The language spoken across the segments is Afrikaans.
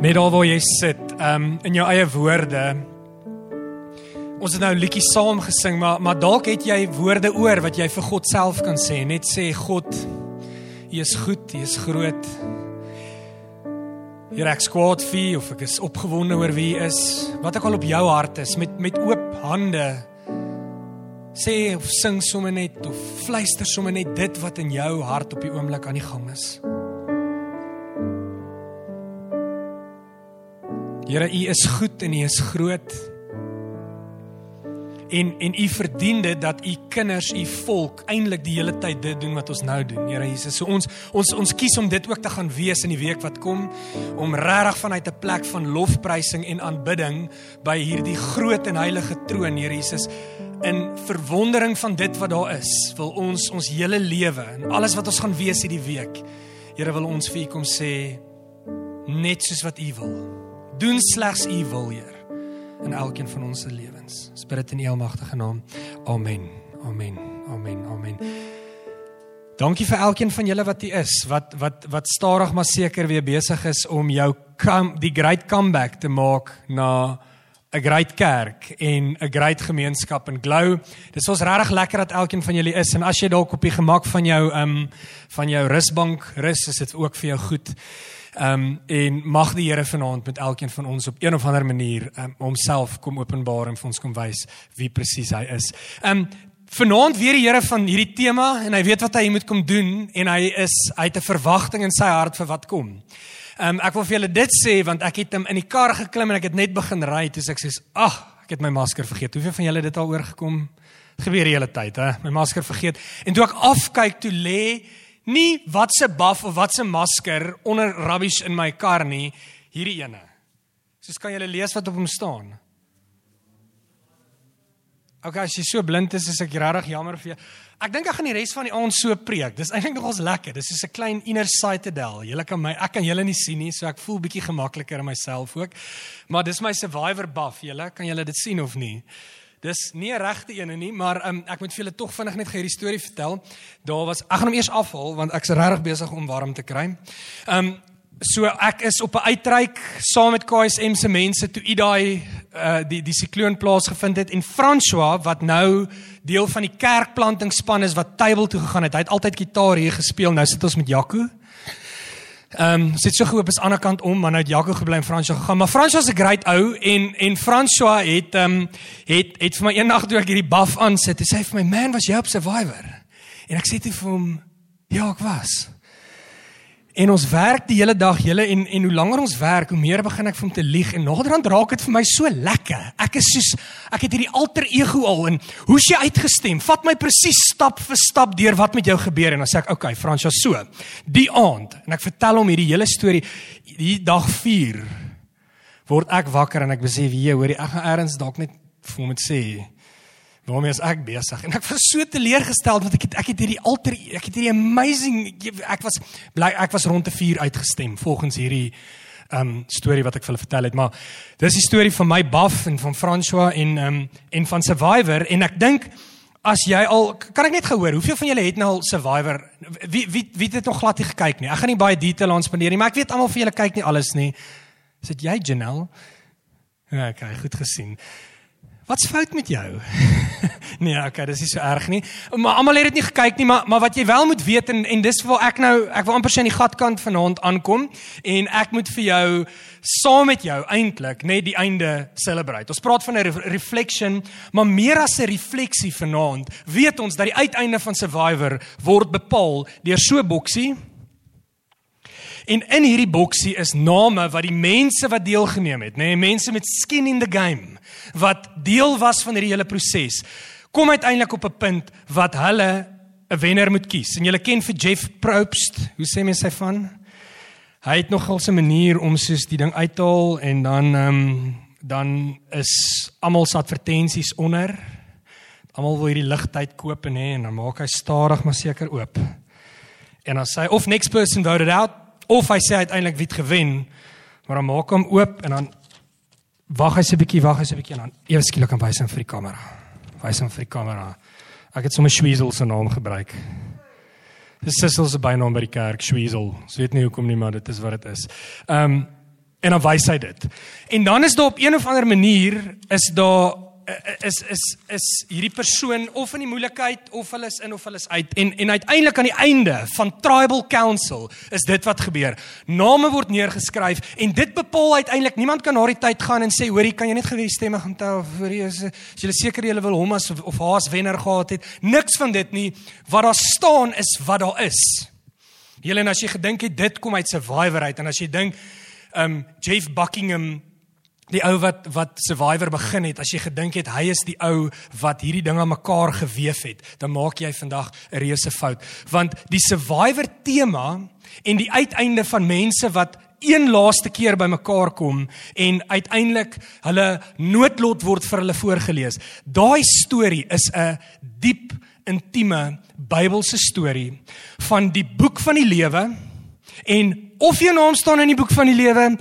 net daar waar jy sit, um in jou eie woorde. Ons het nou 'n liedjie saam gesing, maar maar dalk het jy woorde oor wat jy vir God self kan sê. Net sê God, U is goed, U is groot. Hier ek skwaad vir of ek is opgewonde oor wie is. Wat ek al op jou hart is met met oop hande. Sê of sing sommer net of fluister sommer net dit wat in jou hart op die oomblik aan die gang is. Here, U is goed en U is groot. En en U verdien dit dat U kinders, U volk eintlik die hele tyd dit doen wat ons nou doen. Here Jesus, so ons ons ons kies om dit ook te gaan wees in die week wat kom om regtig vanuit 'n plek van lofprysing en aanbidding by hierdie groot en heilige troon, Here Jesus, in verwondering van dit wat daar is, wil ons ons hele lewe en alles wat ons gaan wees hierdie week. Here wil ons vir U kom sê net soos wat U wil doen slegs u wil, Heer, in elkeen van ons se lewens. Spirit in u almagtige naam. Amen. Amen. Amen. Amen. Dankie vir elkeen van julle wat hier is, wat wat wat stadig maar seker weer besig is om jou come, die great comeback te maak na 'n great kerk en 'n great gemeenskap in Glow. Dis ons regtig lekker dat elkeen van julle is en as jy dalk op die gemak van jou ehm um, van jou rusbank rus, is dit ook vir jou goed. Ehm um, en mag die Here vanaand met elkeen van ons op een of ander manier um, homself kom openbaar en vir ons kom wys wie presies hy is. Ehm um, vanaand weer die Here van hierdie tema en hy weet wat hy moet kom doen en hy is hy het 'n verwagting in sy hart vir wat kom. Ehm um, ek wil vir julle dit sê want ek het hom in die kar geklim en ek het net begin ry toe ek sê ag ek het my masker vergeet. Hoeveel van julle dit al oorgekom? Gebeur die hele tyd hè, my masker vergeet. En toe ek afkyk toe lê nie wat se buff of wat se masker onder rubbish in my kar nie, hierdie ene. Soos kan julle lees wat op hom staan? Okay, as jy so blind is, is ek regtig jammer vir jou. Ek dink ek gaan die res van die aand so preek. Dis eintlik nogals lekker. Dis soos 'n klein inner citadel. Julle kan my ek kan julle nie sien nie, so ek voel bietjie gemakliker in myself ook. Maar dis my survivor buff. Julle kan julle dit sien of nie? Dis nie 'n regte ene nie, maar um, ek moet vir julle tog vinnig net hierdie storie vertel. Daar was ek gaan hom eers afhaal want ek's regtig besig om warm te kry. Ehm um, so ek is op 'n uitreik saam met KSM se mense toe uit daai uh, die die sikloon plaas gevind het en François wat nou deel van die kerkplantingspan is wat table toe gegaan het. Hy het altyd gitaar hier gespeel. Nou sit ons met Jaco. Ehm um, sit so gehoop is aan die ander kant om, maar nou het Jaco gebly en François gegaan. Maar François is 'n great ou en en François het ehm um, het het vir my eendag toe ek hierdie buff aan sit, hy sê vir my, "Man, was jy op Survivor?" En ek sê toe vir hom, "Ja, ek was." En ons werk die hele dag, julle en en hoe langer ons werk, hoe meer begin ek vir hom te lieg en naderhand raak dit vir my so lekker. Ek is soos ek het hierdie alter ego al en hoe's jy uitgestem? Vat my presies stap vir stap deur wat met jou gebeur en dan sê ek, "Oké, okay, Fransja, so. Die aand." En ek vertel hom hierdie hele storie. Die dag 4 word ek wakker en ek besef, "Jy hoor, ek gaan eers dalk net vir hom sê waarmee is ek besig? En ek was so teleurgesteld want ek het ek het hierdie alter ek het hierdie amazing ek was bly ek was rond te 4 uitgestem volgens hierdie um storie wat ek vir hulle vertel het. Maar dis die storie van my buff en van François en um en van Survivor. En ek dink as jy al kan ek net gehoor hoeveel van julle het nou al Survivor? Wie wie wie het nog glad nie gekyk nie? Ek gaan nie baie detail aan spandeer nie maar ek weet almal van julle kyk nie alles nie. Is dit jy Janelle? Ja okay goed gesien Wat's fout met jou? nee, okay, dis nie so erg nie. Maar almal het dit nie gekyk nie, maar maar wat jy wel moet weet en en dis waar ek nou ek wil amper sien die gatkant vanaand aankom en ek moet vir jou saam met jou eintlik net die einde celebrate. Ons praat van 'n reflection, maar meer as 'n refleksie vanaand, weet ons dat die uiteinde van Survivor word bepaal deur so boksie. En in hierdie boksie is name wat die mense wat deelgeneem het, nê, nee, mense met skin in the game wat deel was van hierdie hele proses, kom uiteindelik op 'n punt wat hulle 'n wenner moet kies. En julle ken vir Jeff Probst, hoe sê mense sy van? Hy het nogal 'n manier om soos die ding uithaal en dan ehm um, dan is almal se advertensies onder. Almal wil hierdie ligtyd koop en hê en dan maak hy stadig maar seker oop. En dan sê of next person voted out of hy sê uiteindelik wie het gewen, maar dan maak hom oop en dan Wag eens 'n bietjie, wag eens 'n bietjie dan. Ewe skielik kan wys hom vir die kamera. Wys hom vir die kamera. Ek het sommer Schwiesel se naam gebruik. Dis Sissel se bynaam by die kerk, Schwiesel. Ons weet nie hoekom nie, maar dit is wat dit is. Ehm um, En dan wys hy dit. En dan is daar op een of ander manier is daar is is is hierdie persoon of in die moeilikheid of hulle is in of hulle is uit en en uiteindelik aan die einde van tribal council is dit wat gebeur. Name word neergeskryf en dit bepaal uiteindelik niemand kan na die tyd gaan en sê hoorie kan jy net gewees stemme gaan tel of hoorie is as jy seker jy wil hom as of haar as wenner gehad het. Niks van dit nie. Wat daar staan is wat daar is. Helen as jy gedink het dit kom uit Survivor uit en as jy dink um Jeff Buckingham die ou wat wat Survivor begin het as jy gedink het hy is die ou wat hierdie ding aan mekaar geweef het dan maak jy vandag 'n reuse fout. Want die Survivor tema en die uiteinde van mense wat een laaste keer bymekaar kom en uiteindelik hulle noodlot word vir hulle voorgeles daai storie is 'n diep intieme Bybelse storie van die boek van die lewe en of jou naam staan in die boek van die lewe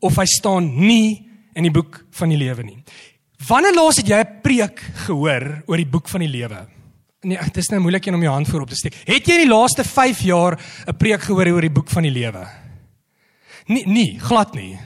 of hy staan nie in die boek van die lewe nie. Wanneer laas het jy 'n preek gehoor oor die boek van die lewe? Nee, dit is nou moeilik om jou hand voorop te steek. Het jy in die laaste 5 jaar 'n preek gehoor oor die boek van die lewe? Nee, nee, glad nie.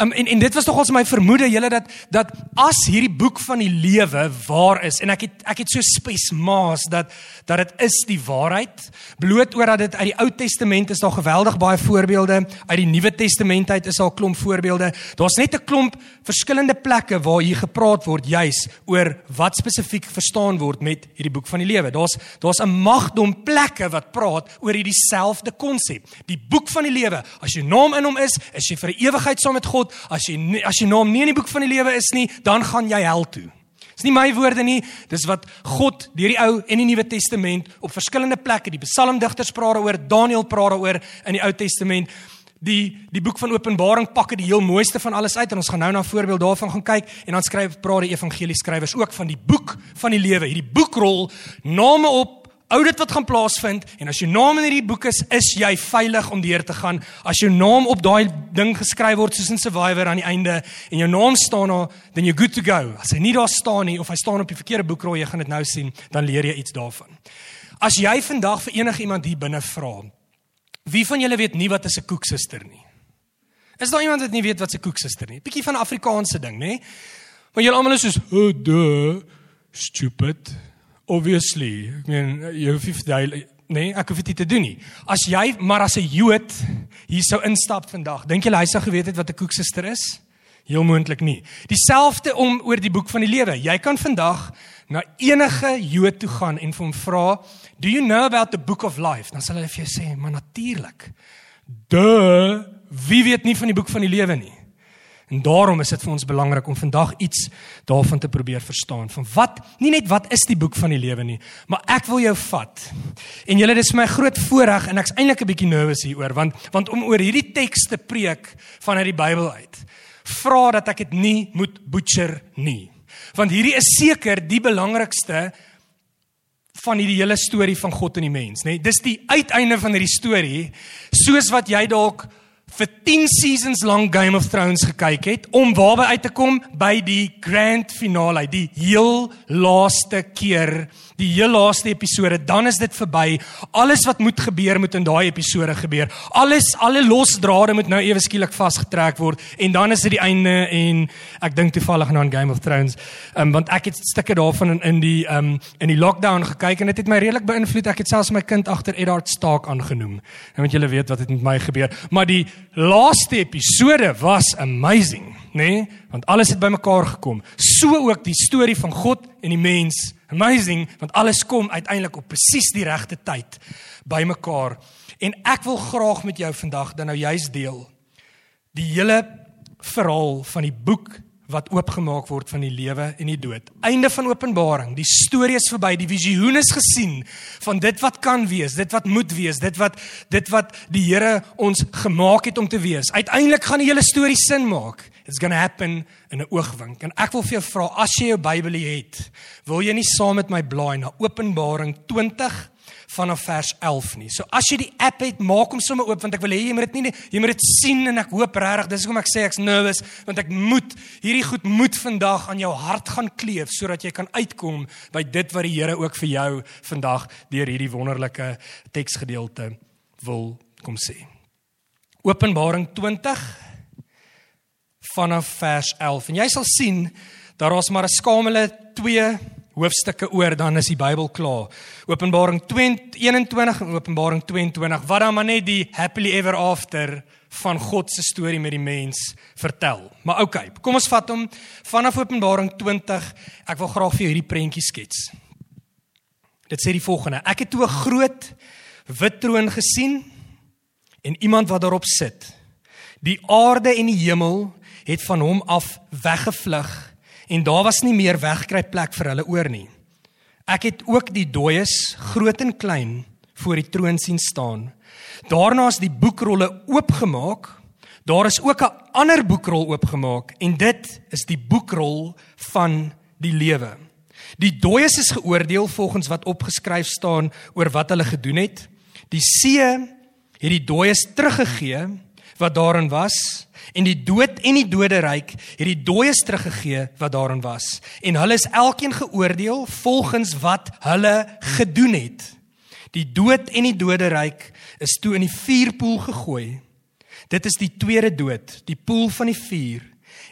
Um, en en dit was nogals my vermoede julle dat dat as hierdie boek van die lewe waar is en ek het ek het so spesmaas dat dat dit is die waarheid bloot oor dat dit uit die Ou Testament is daar geweldig baie voorbeelde uit die Nuwe Testament uit is daar 'n klomp voorbeelde. Daar's net 'n klomp verskillende plekke waar hier gepraat word juis oor wat spesifiek verstaan word met hierdie boek van die lewe. Daar's daar's 'n magdom plekke wat praat oor hierdie selfde konsep die boek van die lewe as jou naam in hom is is jy vir ewigheid saam met God as jy as jy naam nie in die boek van die lewe is nie, dan gaan jy hel toe. Dis nie my woorde nie, dis wat God deur die Ou en die Nuwe Testament op verskillende plekke, die psalmdigters praat daaroor, Daniël praat daaroor in die Ou Testament. Die die boek van Openbaring pak dit die heel mooiste van alles uit en ons gaan nou na 'n voorbeeld daarvan gaan kyk en dan skryf praat die evangelie skrywers ook van die boek van die lewe. Hierdie boekrol name op oudit wat gaan plaasvind en as jou naam in hierdie boek is, is jy veilig om deur te gaan. As jou naam op daai ding geskryf word soos in Survivor aan die einde en jou naam staan daar, then you're good to go. As hy nie daar staan nie of hy staan op die verkeerde boekrol, jy gaan dit nou sien, dan leer jy iets daarvan. As jy vandag vir enigiemand hier binne vra, wie van julle weet nie wat 'n koeksuster nie? Is daar iemand wat nie weet wat 'n koeksuster nie? Bietjie van Afrikaanse ding, nê? Maar julle almal is soos, "Oh, duh, stupid." Obviously, ek meen jy hoef nie verduidelik nee, ek hoef dit te doen nie. As jy maar as 'n Jood hier sou instap vandag, dink jy hy sou geweet het wat 'n koeksuster is? Heel moontlik nie. Dieselfde om oor die boek van die lewe. Jy kan vandag na enige Jood toe gaan en vir hom vra, "Do you know about the book of life?" Dan sal hy vir jou sê, "Maar natuurlik." De, wie weet nie van die boek van die lewe nie? En daarom is dit vir ons belangrik om vandag iets daarvan te probeer verstaan. Van wat, nie net wat is die boek van die lewe nie, maar ek wil jou vat. En julle dis my groot voorreg en ek's eintlik 'n bietjie nervous hieroor want want om oor hierdie teks te preek vanuit die Bybel uit. Vra dat ek dit nie moet butcher nie. Want hierdie is seker die belangrikste van hierdie hele storie van God en die mens, nê? Dis die uiteinde van hierdie storie, soos wat jy dalk vir 10 seasons lank Game of Thrones gekyk het om waarby uit te kom by die grand finale, die heel laaste keer, die heel laaste episode, dan is dit verby. Alles wat moet gebeur moet in daai episode gebeur. Alles alle losdrade moet nou ewe skielik vasgetrek word en dan is dit die einde en ek dink toevallig nou aan Game of Thrones, um, want ek het stukke daarvan in, in die um in die lockdown gekyk en dit het my redelik beïnvloed. Ek het selfs my kind agter Eddard Stark aangenoem. Nou moet julle weet wat het met my gebeur, maar die laaste episode was amazing? Nee? Want alles het bymekaar gekom. So ook die storie van God en die mens. Amazing, want alles kom uiteindelik op presies die regte tyd bymekaar. En ek wil graag met jou vandag dan nou juist deel die hele verhaal van die boek wat oopgemaak word van die lewe en die dood. Einde van Openbaring. Die storie is verby. Die visioen is gesien van dit wat kan wees, dit wat moet wees, dit wat dit wat die Here ons gemaak het om te wees. Uiteindelik gaan die hele storie sin maak. It's going to happen in 'n oogwink. En ek wil vir jou vra, as jy jou Bybel het, wil jy nie saam met my blaai na Openbaring 20 vanaf vers 11 nie. So as jy die app het, maak hom sommer oop want ek wil hê jy moet dit nie jy moet dit sien en ek hoop regtig dis hoekom ek sê ek's nervous want ek moet hierdie goed moet vandag aan jou hart gaan kleef sodat jy kan uitkom by dit wat die Here ook vir jou vandag deur hierdie wonderlike teksgedeelte wil kom sê. Openbaring 20 vanaf vers 11. En jy sal sien daar is maar 'n skamele 2 hoofstukke oor dan is die Bybel klaar. Openbaring 21 en Openbaring 22 wat dan maar net die happily ever after van God se storie met die mens vertel. Maar okay, kom ons vat hom vanaf Openbaring 20. Ek wil graag vir jou hierdie prentjie skets. Dit sê die volgende: Ek het toe 'n groot wit troon gesien en iemand wat daarop sit. Die aarde en die hemel het van hom af weggevlug en daar was nie meer wegkry plek vir hulle oor nie. Ek het ook die dooies, groot en klein, voor die troon sien staan. Daarna is die boekrolle oopgemaak. Daar is ook 'n ander boekrol oopgemaak en dit is die boekrol van die lewe. Die dooies is geoordeel volgens wat opgeskryf staan oor wat hulle gedoen het. Die see het die dooies teruggegee wat daarin was en die dood en die doderyk het die dooies teruggegee wat daarin was. En hulle is elkeen geoordeel volgens wat hulle gedoen het. Die dood en die doderyk is toe in die vuurpoel gegooi. Dit is die tweede dood die poel van die vuur.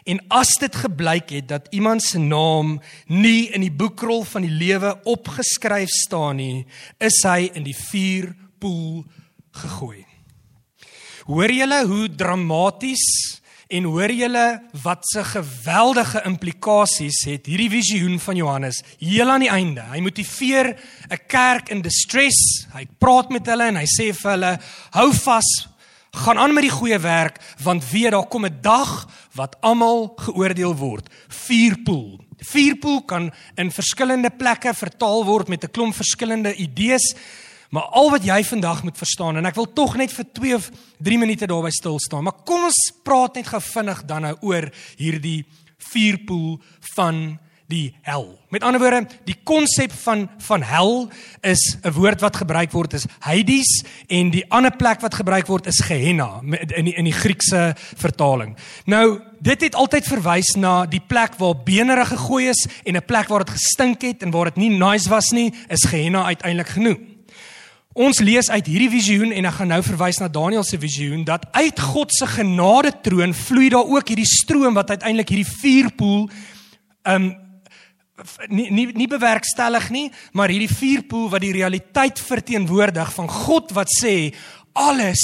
En as dit gebleik het dat iemand se naam nie in die boekrol van die lewe opgeskryf staan nie is hy in die vuurpoel gegooi Hoor julle hoe dramaties en hoor julle wat se geweldige implikasies het hierdie visioen van Johannes heel aan die einde. Hy motiveer 'n kerk in distress. Hy praat met hulle en hy sê vir hulle: "Hou vas, gaan aan met die goeie werk, want weet daar kom 'n dag wat almal geoordeel word. Vuurpoel. Vuurpoel kan in verskillende plekke vertaal word met 'n klomp verskillende idees." Maar al wat jy vandag moet verstaan en ek wil tog net vir 2 of 3 minute daarby stil staan. Maar kom ons praat net gou vinnig dan nou oor hierdie vuurpoel van die hel. Met ander woorde, die konsep van van hel is 'n woord wat gebruik word is Hades en die ander plek wat gebruik word is Gehenna in die, in die Griekse vertaling. Nou, dit het altyd verwys na die plek waar beenere gegooi is en 'n plek waar dit gestink het en waar dit nie nice was nie, is Gehenna uiteindelik genoem. Ons lees uit hierdie visioen en ek gaan nou verwys na Daniël se visioen dat uit God se genade troon vloei daar ook hierdie stroom wat uiteindelik hierdie vuurpoel um nie nie nie bewerkstellig nie, maar hierdie vuurpoel wat die realiteit verteenwoordig van God wat sê alles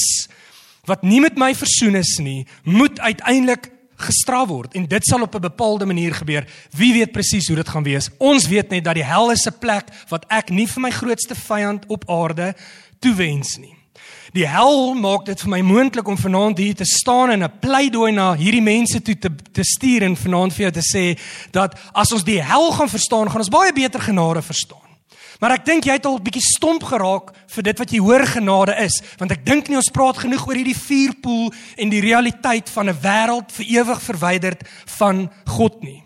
wat nie met my versoen is nie, moet uiteindelik gestraf word en dit sal op 'n bepaalde manier gebeur. Wie weet presies hoe dit gaan wees? Ons weet net dat die hel is 'n plek wat ek nie vir my grootste vyand op aarde toewens nie. Die hel maak dit vir my moontlik om vanaand hier te staan en 'n pleidooi na hierdie mense toe te te stuur en vanaand vir jou te sê dat as ons die hel gaan verstaan, gaan ons baie beter genade verstaan. Maar ek dink jy het al 'n bietjie stomp geraak vir dit wat jy hoor genade is, want ek dink nie ons praat genoeg oor hierdie vuurpoel en die realiteit van 'n wêreld vir ewig verwyderd van God nie.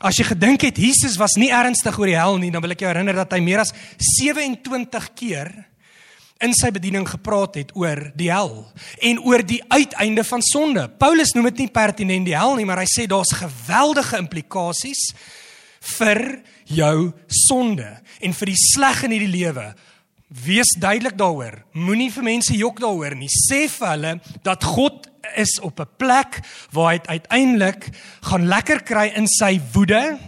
As jy gedink het Jesus was nie ernstig oor die hel nie, dan wil ek jou herinner dat hy meer as 27 keer in sy bediening gepraat het oor die hel en oor die uiteinde van sonde. Paulus noem dit nie pertinent die hel nie, maar hy sê daar's geweldige implikasies vir jou sonde en vir die sleg in hierdie lewe. Wees duidelik daaroor. Moenie vir mense jok daaroor nie. Sê vir hulle dat God is op 'n plek waar hy uiteindelik gaan lekker kry in sy woede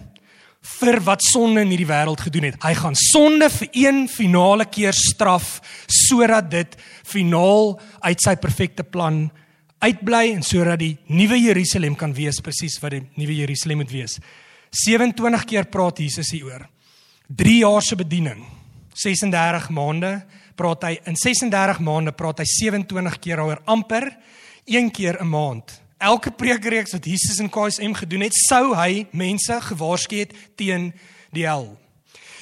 vir wat sonde in hierdie wêreld gedoen het. Hy gaan sonde vir een finale keer straf sodat dit finaal uit sy perfekte plan uitbly en sodat die nuwe Jerusalem kan wees presies wat die nuwe Jerusalem moet wees. 27 keer praat Jesus hieroor. 3 jaar se bediening. 36 maande praat hy in 36 maande praat hy 27 keer oor amper een keer 'n maand. Elke preekreeks wat Jesus in KSM gedoen het, sou hy mense gewaarsku het teen die hel.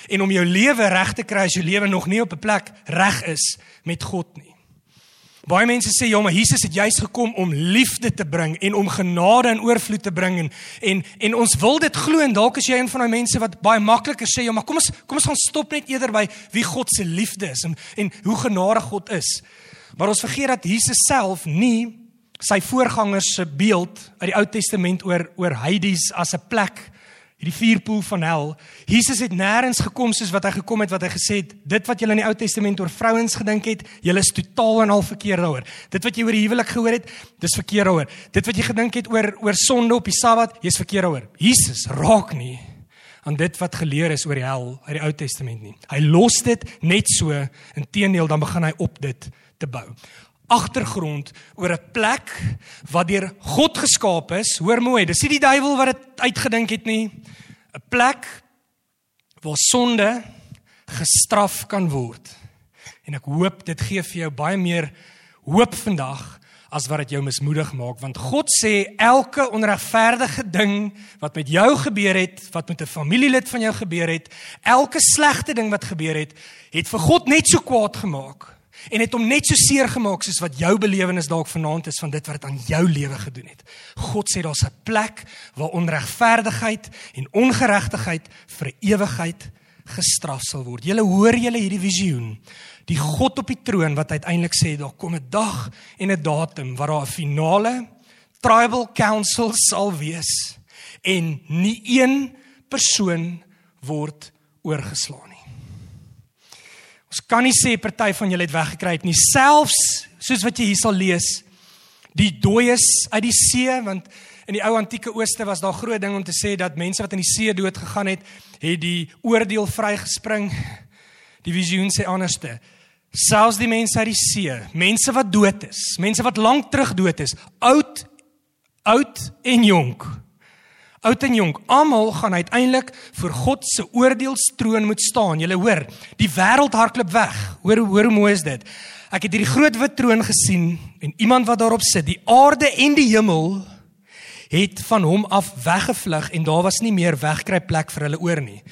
En om jou lewe reg te kry as jou lewe nog nie op 'n plek reg is met God nie. Baie mense sê ja, maar Jesus het juis gekom om liefde te bring en om genade en oorvloed te bring en en, en ons wil dit glo en dalk is jy een van daai mense wat baie makliker sê ja, maar kom ons kom ons gaan stop net eerder by wie God se liefde is en en hoe genadig God is. Maar ons vergeet dat Jesus self nie sy voorgangers se beeld uit die Ou Testament oor oor Hades as 'n plek hierdie vuurpoel van hel. Jesus het nêrens gekom soos wat hy gekom het wat hy gesê het, dit wat julle in die Ou Testament oor vrouens gedink het, julle is totaal en al verkeerd daaroor. Dit wat jy oor die huwelik gehoor het, dis verkeerd daaroor. Dit wat jy gedink het oor oor sonde op die Sabbat, jy's verkeerd daaroor. Jesus raak nie aan dit wat geleer is oor die hel uit die Ou Testament nie. Hy los dit net so, inteendeel dan begin hy op dit te bou agtergrond oor 'n plek wat deur God geskaap is. Hoor mooi, dis nie die duiwel wat dit uitgedink het nie. 'n Plek waar sonde gestraf kan word. En ek hoop dit gee vir jou baie meer hoop vandag as wat dit jou mismoedig maak want God sê elke onregverdige ding wat met jou gebeur het, wat met 'n familielid van jou gebeur het, elke slegte ding wat gebeur het, het vir God net so kwaad gemaak en het hom net so seer gemaak soos wat jou belewenis dalk vanaand is van dit wat aan jou lewe gedoen het. God sê daar's 'n plek waar onregverdigheid en ongeregtigheid vir ewigheid gestraf sal word. Julle hoor julle hierdie visioen. Die God op die troon wat uiteindelik sê daar kom 'n dag en 'n datum waar daar 'n finale tribal council sal wees en nie een persoon word oorgeslaan nie. Ons kan nie sê party van julle het weggekruip nie, selfs soos wat jy hier sal lees, die dooies uit die see want in die ou antieke ooste was daar groot ding om te sê dat mense wat in die see dood gegaan het, het die oordeel vrygespring. Die visioen sê anderste. Selfs die mense uit die see, mense wat dood is, mense wat lank terug dood is, oud oud en jonk oud en jonk, almal gaan uiteindelik voor God se oordeelstroon moet staan. Jy hoor, die wêreld hardloop weg. Hoor hoor hoe mooi is dit. Ek het hierdie groot wit troon gesien en iemand wat daarop sit. Die aarde en die hemel het van hom af weggevlug en daar was nie meer wegkruip plek vir hulle oor nie.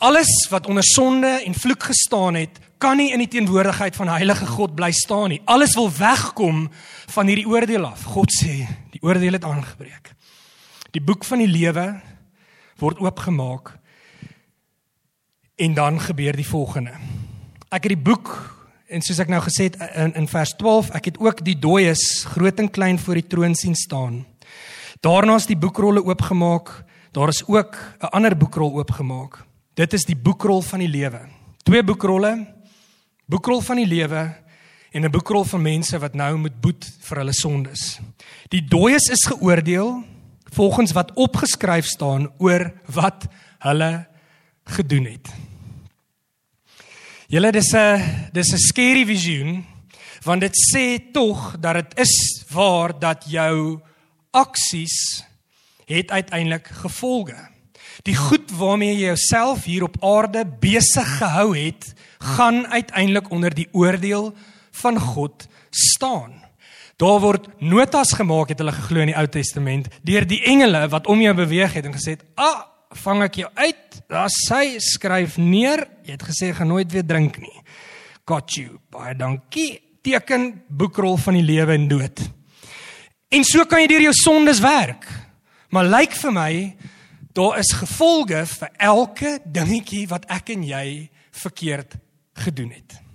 Alles wat onder sonde en vloek gestaan het, kan nie in die teenwoordigheid van heilige God bly staan nie. Alles wil wegkom van hierdie oordeel af. God sê, die oordeel het aangebreek. Die boek van die lewe word oopgemaak en dan gebeur die volgende. Ek het die boek en soos ek nou gesê het in, in vers 12, ek het ook die dooies groot en klein voor die troon sien staan. Daarna is die boekrolle oopgemaak. Daar is ook 'n ander boekrol oopgemaak. Dit is die boekrol van die lewe. Twee boekrolle. Boekrol van die lewe en 'n boekrol van mense wat nou moet boet vir hulle sondes. Die dooies is geoordeel volgens wat opgeskryf staan oor wat hulle gedoen het. Julle dis 'n dis 'n scary visioen want dit sê tog dat dit is waar dat jou aksies het uiteindelik gevolge. Die goed waarmee jy jouself hier op aarde besig gehou het, gaan uiteindelik onder die oordeel van God staan. Daar word notas gemaak het hulle geglo in die Ou Testament deur die engele wat om jou beweeg het en gesê het: "Ah, vang ek jou uit. Daar sy skryf neer. Jy het gesê gaan nooit weer drink nie. Got you. Baie dankie. Teken boekrol van die lewe en dood." En so kan jy deur jou sondes werk. Maar lyk vir my daar is gevolge vir elke dingetjie wat ek en jy verkeerd gedoen het.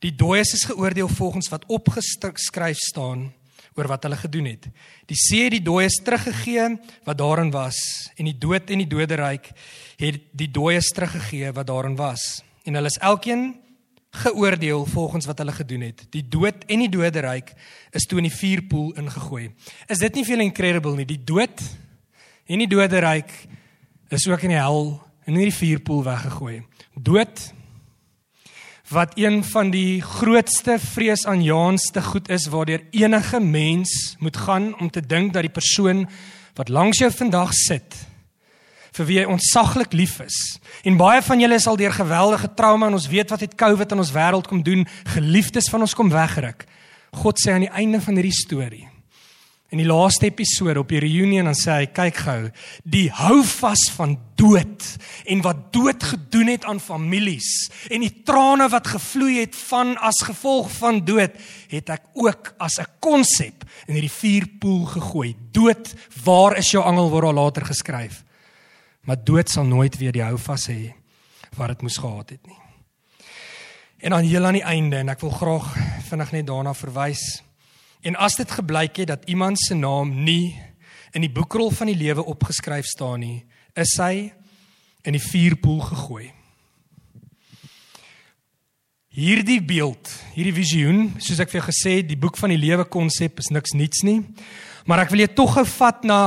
Die dooies is geoordeel volgens wat opgeskryf staan oor wat hulle gedoen het. Die see het die dooies teruggegee wat daarin was en die dood en die doderyk het die dooies teruggegee wat daarin was. En hulle is elkeen geoordeel volgens wat hulle gedoen het. Die dood en die doderyk is toe in die vuurpoel ingegooi. Is dit nie veel incredible nie? Die dood en die doderyk is ook in die hel in hierdie vuurpoel weggegooi. Dood wat een van die grootste vreesaanjaendste goed is waardeur enige mens moet gaan om te dink dat die persoon wat langs jou vandag sit vir wie jy ontsaglik lief is. En baie van julle is al deur geweldige trauma en ons weet wat het COVID in ons wêreld kom doen, geliefdes van ons kom wegruk. God sê aan die einde van hierdie storie In die laaste episode op die reunion dan sê hy kyk gou die hou vas van dood en wat dood gedoen het aan families en die trane wat gevloei het van as gevolg van dood het ek ook as 'n konsep in hierdie vuurpoel gegooi. Dood waar is jou angel? word al later geskryf. Maar dood sal nooit weer die hou vas hê wat dit moes gehad het nie. En dan heel aan die einde en ek wil graag vinnig net daarna verwys En as dit gebleik het dat iemand se naam nie in die boekrol van die lewe opgeskryf staan nie, is hy in die vuurpoel gegooi. Hierdie beeld, hierdie visioen, soos ek vir jou gesê het, die boek van die lewe konsep is niks niets nie. Maar ek wil jou tog gou vat na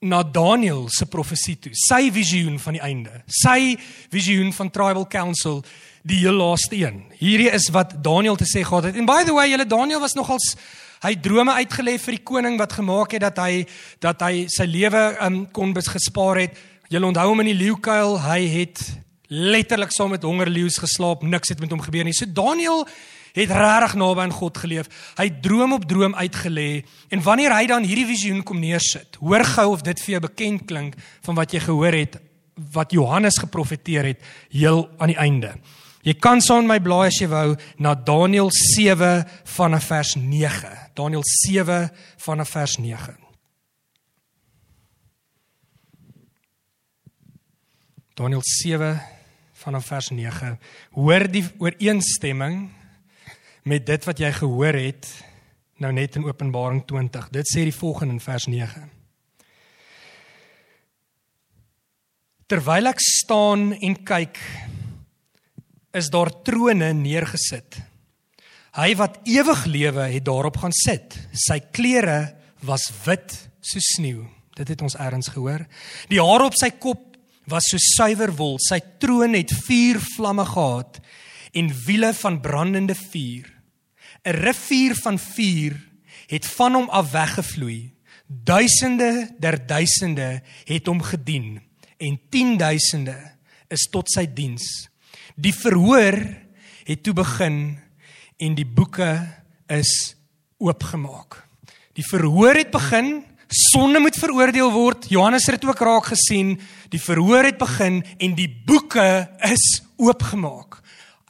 na Daniël se profesie toe. Sy visioen van die einde. Sy visioen van Tribal Council, die heel laaste een. Hierdie is wat Daniël te sê gehad het. And by the way, julle Daniël was nogals hy drome uitgelê vir die koning wat gemaak het dat hy dat hy sy lewe um, kon bespaar het. Julle onthou hom in die leeukuil, hy het letterlik saam met hongerleeu's geslaap, niks het met hom gebeur nie. So Daniël het regtig naby aan God geleef. Hy droom op droom uitgelê en wanneer hy dan hierdie visioen kom neersit, hoor gou of dit vir jou bekend klink van wat jy gehoor het wat Johannes geprofeteer het heel aan die einde. Jy kan saam my blaai as jy wou na Daniël 7 vanaf vers 9. Daniël 7 vanaf vers 9. Daniël 7 vanaf vers 9. Hoor die ooreenstemming met dit wat jy gehoor het nou net in Openbaring 20. Dit sê die volgende in vers 9. Terwyl ek staan en kyk, is daar trone neergesit. Hy wat ewig lewe het daarop gaan sit. Sy klere was wit soos sneeu. Dit het ons eers gehoor. Die hare op sy kop was so suiwer wol. Sy troon het vier vlamme gehad en wiele van brandende vuur. 'n Rivier van vuur het van hom af weggevloei. Duisende der duisende het hom gedien en tienduisende is tot sy diens. Die verhoor het toe begin en die boeke is oopgemaak. Die verhoor het begin sonde moet veroordeel word. Johannes het dit ook raak gesien. Die verhoor het begin en die boeke is oopgemaak.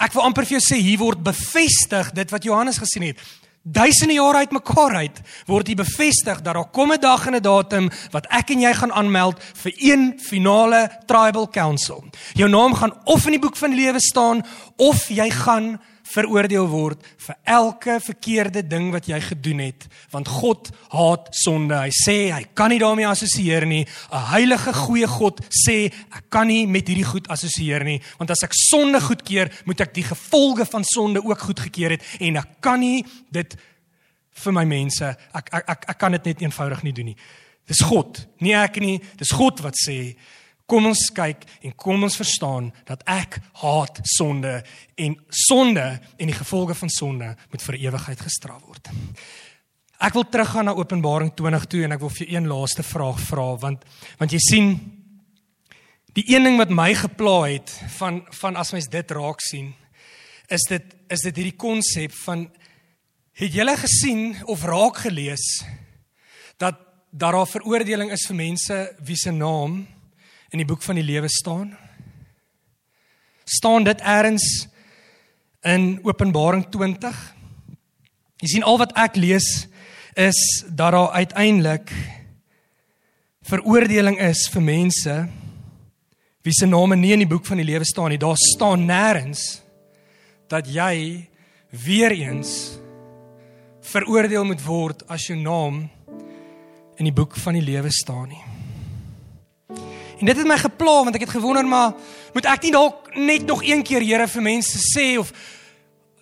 Ek wil amper vir jou sê hier word bevestig dit wat Johannes gesien het. Duisende jare uitmekaar uit word hier bevestig dat daar kom 'n dag en 'n datum wat ek en jy gaan aanmeld vir een finale tribal council. Jou naam gaan of in die boek van die lewe staan of jy gaan veroordeel word vir elke verkeerde ding wat jy gedoen het want God haat sonde. Hy sê hy kan nie daarmee assosieer nie. 'n Heilige goeie God sê ek kan nie met hierdie goed assosieer nie want as ek sonde goedkeur, moet ek die gevolge van sonde ook goedgekeur het en ek kan nie dit vir my mense ek ek ek, ek kan dit net eenvoudig nie doen nie. Dis God, nie ek nie. Dis God wat sê Kom ons kyk en kom ons verstaan dat ek haat sonde en sonde en die gevolge van sonde moet vir ewigheid gestraf word. Ek wil teruggaan na Openbaring 20 toe en ek wil vir een laaste vraag vra want want jy sien die een ding wat my gepla het van van as mens dit raak sien is dit is dit hierdie konsep van het julle gesien of raak gelees dat daar 'n veroordeling is vir mense wie se naam in die boek van die lewe staan? Staan dit eers in Openbaring 20? Jy sien al wat ek lees is dat daar uiteindelik veroordeling is vir mense wie se name nie in die boek van die lewe staan nie. Daar staan nêrens dat jy weer eens veroordeel moet word as jou naam in die boek van die lewe staan nie. En dit het my gepla want ek het gewonder maar moet ek nie dalk net nog een keer Here vir mense sê of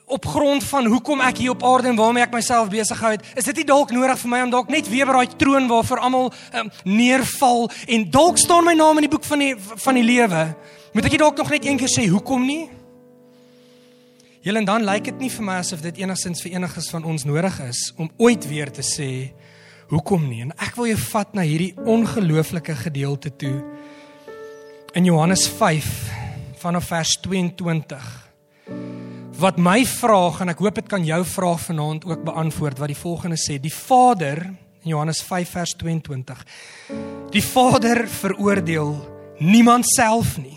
op grond van hoekom ek hier op aarde en waarmee ek myself besig hou het, is dit nie dalk nodig vir my om dalk net weer by daai troon waar vir almal um, neerval en dalk staan my naam in die boek van die van die lewe. Moet ek dalk nog net een keer sê hoekom nie? Julle en dan lyk dit nie vir my asof dit enigstens vir eniges van ons nodig is om ooit weer te sê hoekom nie. En ek wil jou vat na hierdie ongelooflike gedeelte toe in Johannes 5 vanaf vers 22 wat my vraag en ek hoop dit kan jou vraag vanaand ook beantwoord wat die volgende sê. Die Vader in Johannes 5 vers 22 die Vader veroordeel niemand self nie.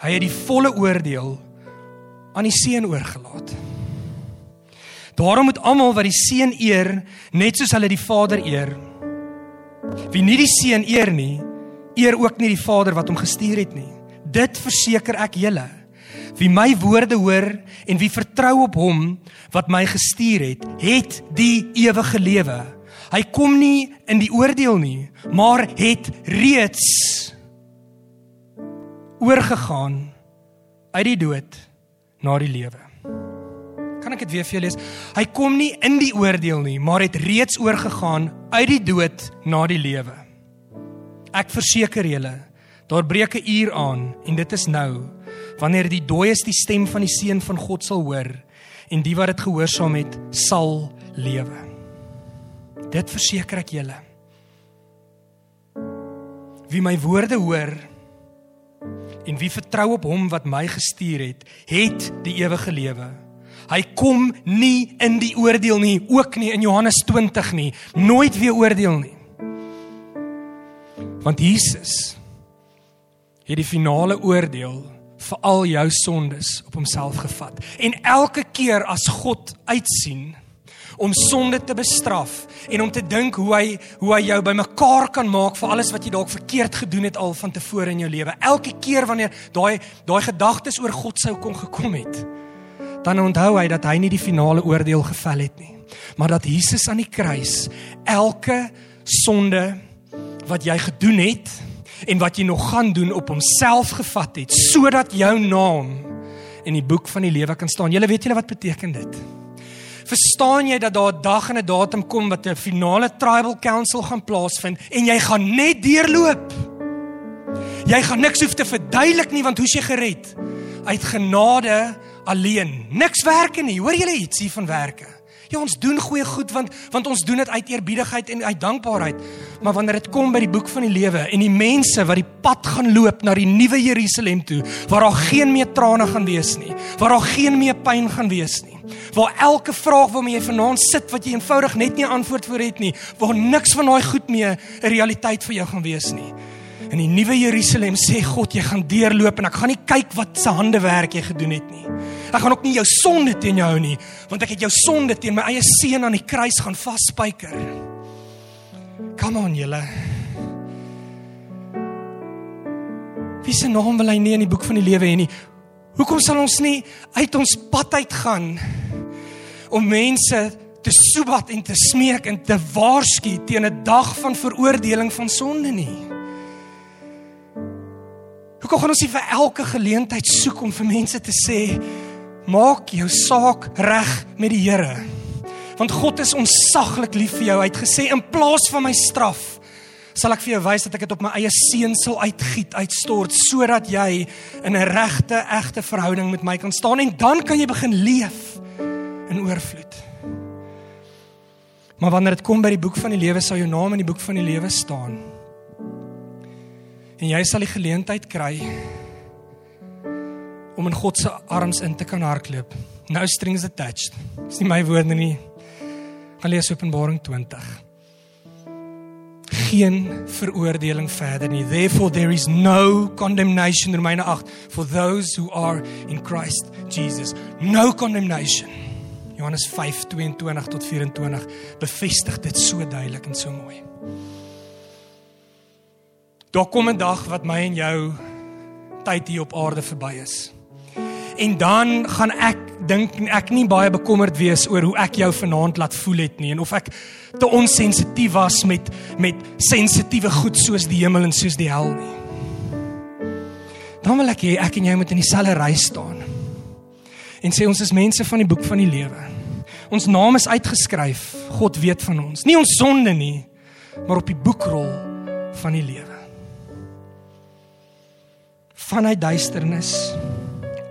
Hy het die volle oordeel aan die seun oorgelaat. Daarom moet almal wat die seun eer net soos hulle die Vader eer wie nie die seun eer nie eer ook nie die Vader wat hom gestuur het nie. Dit verseker ek julle. Wie my woorde hoor en wie vertrou op hom wat my gestuur het, het die ewige lewe. Hy kom nie in die oordeel nie, maar het reeds oorgegaan uit die dood na die lewe. Kan ek dit weer vir jou lees? Hy kom nie in die oordeel nie, maar het reeds oorgegaan uit die dood na die lewe. Ek verseker julle, daar breek 'n uur aan en dit is nou wanneer die dooies die stem van die seun van God sal hoor en die wat dit gehoorsaam het sal lewe. Dit verseker ek julle. Wie my woorde hoor en wie vertrou op hom wat my gestuur het, het die ewige lewe. Hy kom nie in die oordeel nie, ook nie in Johannes 20 nie, nooit weer oordeel nie. Want Jesus het die finale oordeel vir al jou sondes op homself gevat. En elke keer as God uitsien om sonde te bestraf en om te dink hoe hy hoe hy jou bymekaar kan maak vir alles wat jy dalk verkeerd gedoen het al van tevore in jou lewe. Elke keer wanneer daai daai gedagtes oor God sou kon gekom het, dan onthou hy dat hy nie die finale oordeel gevel het nie, maar dat Jesus aan die kruis elke sonde wat jy gedoen het en wat jy nog gaan doen op homself gevat het sodat jou naam in die boek van die lewe kan staan. Julle weet julle wat beteken dit? Verstaan jy dat daar 'n dag en 'n datum kom wat 'n finale tribal council gaan plaasvind en jy gaan net deurloop? Jy gaan niks hoef te verduidelik nie want hoe's jy gered? Uit genade alleen. Niks werke nie. Hoor julle iets hier van werke? Ja, ons doen goeie goed want want ons doen dit uit eerbiedigheid en uit dankbaarheid. Maar wanneer dit kom by die boek van die lewe en die mense wat die pad gaan loop na die nuwe Jerusalem toe, waar daar geen meer trane gaan wees nie, waar daar geen meer pyn gaan wees nie, waar elke vraag waarmee jy vanaand sit wat jy eenvoudig net nie antwoord vir het nie, waar niks van daai goed meer 'n realiteit vir jou gaan wees nie. In die nuwe Jerusalem sê God, jy gaan deurloop en ek gaan nie kyk wat se hande werk jy gedoen het nie. Ek gaan ook nie jou sonde teen jou hou nie, want ek het jou sonde teen my eie seun aan die kruis gaan vasspyker. Come on julle. Wie se naam wil hy nie in die boek van die lewe hê nie? Hoekom sal ons nie uit ons pad uit gaan om mense te soebat en te smeek en te waarsku teen 'n dag van veroordeling van sonde nie? Hoekom gaan ons nie vir elke geleentheid soek om vir mense te sê maak jou saak reg met die Here? Want God is onsaglik lief vir jou. Hy het gesê in plaas van my straf sal ek vir jou wys dat ek dit op my eie seun sal uitgiet, uitstort sodat jy in 'n regte, egte verhouding met my kan staan en dan kan jy begin leef in oorvloed. Maar wanneer dit kom by die boek van die lewe, sal jou naam in die boek van die lewe staan. En jy sal die geleentheid kry om in God se arms in te kan hardloop. No strings attached. Dis nie my woorde nie. Gaan lees Openbaring 20 geen veroordeling verder nie. Therefore there is no condemnation Romeine 8 for those who are in Christ Jesus. No condemnation. Johannes 5:22 tot 24 bevestig dit so duidelik en so mooi. Daar kom 'n dag wat my en jou tyd hier op aarde verby is. En dan gaan ek dink ek nie baie bekommerd wees oor hoe ek jou vanaand laat voel het nie en of ek te onsensitief was met met sensitiewe goed soos die hemel en soos die hel nie. Dan wil ek hê ek en jy moet in dieselfde ry staan. En sê ons is mense van die boek van die lewe. Ons naam is uitgeskryf. God weet van ons. Nie ons sonde nie, maar op die boekrol van die lewe. Vanuit duisternis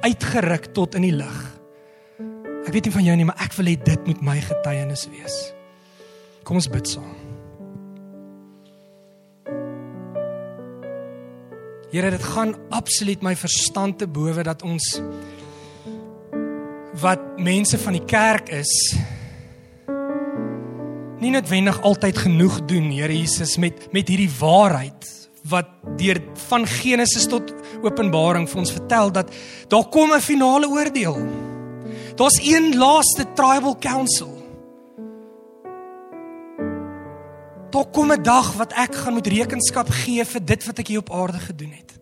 uitgeruk tot in die lig. Ek weet nie van jou nie, maar ek wil hê dit moet my getuienis wees. Kom ons bid saam. Here, dit gaan absoluut my verstand te bowe dat ons wat mense van die kerk is nie noodwendig altyd genoeg doen, Here Jesus, met met hierdie waarheid wat deur van Genesis tot Openbaring vir ons vertel dat daar kom 'n finale oordeel. Daar's een laaste tribal council. Daar kom 'n dag wat ek gaan moet rekenskap gee vir dit wat ek hier op aarde gedoen het.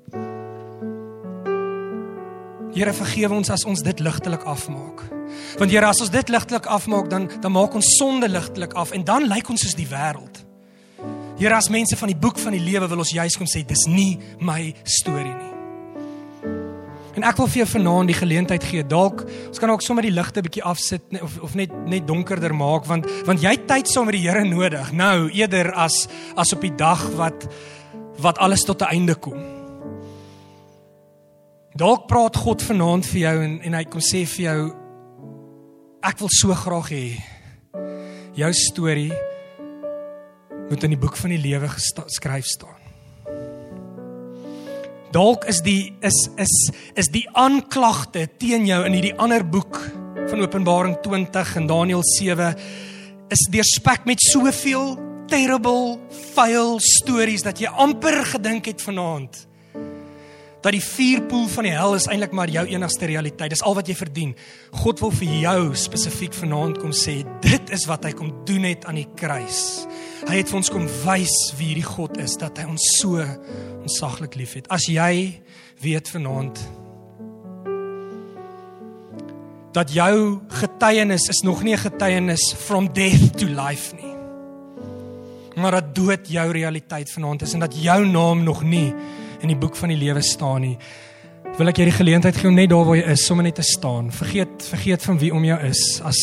Here vergewe ons as ons dit ligtelik afmaak. Want Here, as ons dit ligtelik afmaak, dan dan maak ons sonde ligtelik af en dan lyk ons soos die wêreld. Here, as mense van die boek van die lewe wil ons juis kom sê, dis nie my storie nie. En ek wil vir jou vanaand die geleentheid gee. Dalk ons kan ook sommer die ligte bietjie afsit of of net net donkerder maak want want jy tyd saam met die Here nodig. Nou eerder as as op die dag wat wat alles tot 'n einde kom. Dalk praat God vanaand vir jou en en hy kom sê vir jou ek wil so graag hê jou storie moet in die boek van die lewe geskryf staan. Dalk is die is is is die aanklagte teen jou in hierdie ander boek van Openbaring 20 en Daniël 7 is deurspek met soveel terrible, vuil stories dat jy amper gedink het vanaand dat die vuurpoel van die hel is eintlik maar jou enigste realiteit. Dis al wat jy verdien. God wil vir jou spesifiek vanaand kom sê, dit is wat hy kom doen het aan die kruis. Hy het vir ons kom wys wie hierdie God is dat hy ons so onsaglik liefhet. As jy weet vanaand dat jou getuienis is nog nie 'n getuienis from death to life nie. Maar dat dood jou realiteit vanaand is en dat jou naam nog nie in die boek van die lewe staan nie. Wil ek jy die geleentheid gee om net daar waar jy is, sommer net te staan. Vergeet vergeet van wie om jou is. As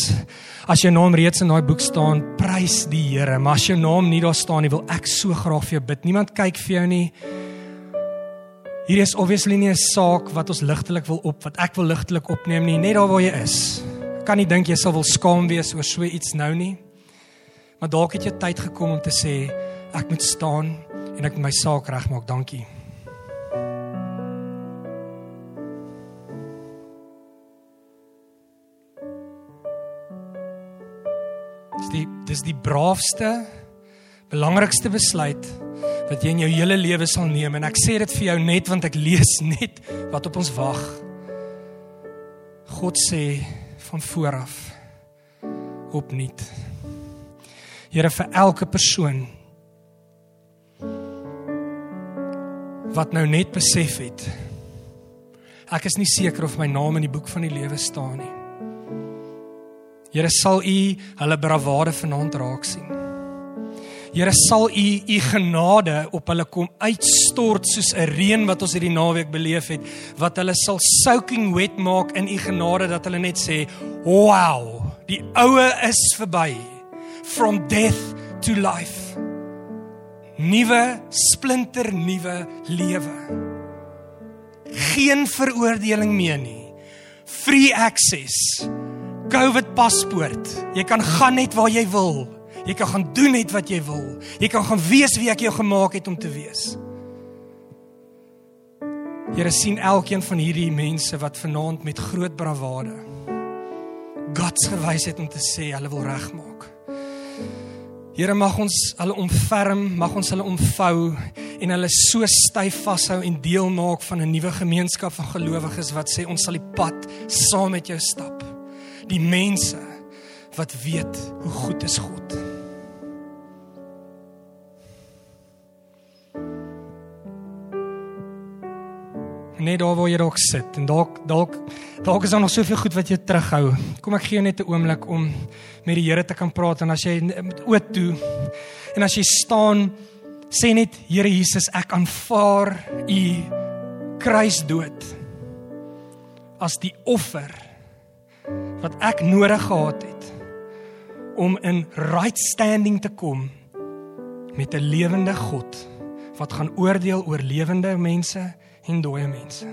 as jou naam reeds in daai boek staan, prys die Here. Maar as jou naam nie daar staan nie, wil ek so graag vir jou bid. Niemand kyk vir jou nie. Hier is obviously nie 'n saak wat ons ligtelik wil op wat ek wil ligtelik opneem nie, net daar waar jy is. Ek kan nie dink jy sal wil skaam wees oor so iets nou nie. Maar dalk het jy tyd gekom om te sê ek moet staan en ek moet my saak regmaak. Dankie. Dis die dis die braafste belangrikste besluit wat jy in jou hele lewe sal neem en ek sê dit vir jou net want ek lees net wat op ons wag. God sê van vooraf opnuut. Here vir elke persoon wat nou net besef het ek is nie seker of my naam in die boek van die lewe staan nie. Here sal U hulle bravade vanaand raak sien. Here sal U U genade op hulle kom uitstort soos 'n reën wat ons hierdie naweek beleef het, wat hulle sal soaking wet maak in U genade dat hulle net sê, "Wow, die oue is verby. From death to life." Nuwe splinter nuwe lewe. Geen veroordeling meer nie. Free access COVID paspoort. Jy kan gaan net waar jy wil. Jy kan gaan doen net wat jy wil. Jy kan gaan wees wie ek jou gemaak het om te wees. Here sien elkeen van hierdie mense wat vanaand met groot bravade God se wysheid om te sê hulle wil regmaak. Here mag ons hulle omferm, mag ons hulle omvou en hulle so styf vashou en deel maak van 'n nuwe gemeenskap van gelowiges wat sê ons sal die pad saam met jou stap die mense wat weet hoe goed is God. Net daar waar jy dalk sit en dalk dalk dalk is daar nog soveel goed wat jou terughou. Kom ek gee jou net 'n oomblik om met die Here te kan praat en as jy met oop toe en as jy staan sê net Here Jesus ek aanvaar u kruisdood as die offer wat ek nodig gehad het om in right standing te kom met 'n lewende God wat gaan oordeel oor lewende mense en dooie mense.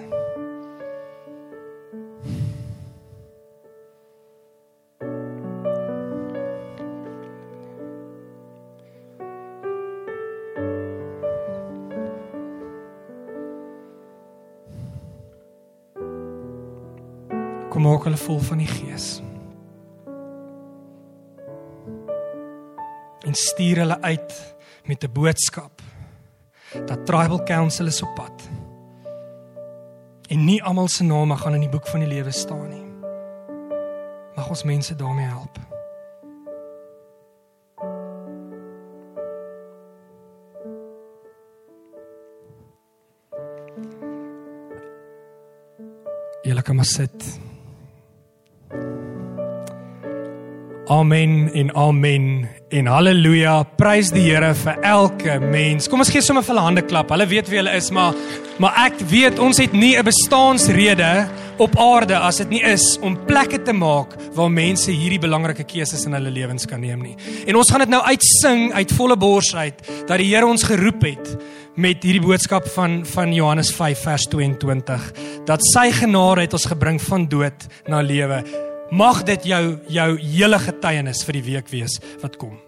Kom maak hulle vol van die Gees. En stuur hulle uit met 'n boodskap dat Tribal Council is op pad. En nie almal se name gaan in die boek van die lewe staan nie. Mag ons mense daarmee help. Julle kan maar sit. Amen en amen en haleluja. Prys die Here vir elke mens. Kom ons gee sommer vir hulle hande klap. Hulle weet wie hulle is, maar maar ek weet ons het nie 'n bestaansrede op aarde as dit nie is om plekke te maak waar mense hierdie belangrike keuses in hulle lewens kan neem nie. En ons gaan dit nou uitsing uit volle bors uit dat die Here ons geroep het met hierdie boodskap van van Johannes 5 vers 22 dat sy genade het ons gebring van dood na lewe. Mag dit jou jou hele getuienis vir die week wees wat kom.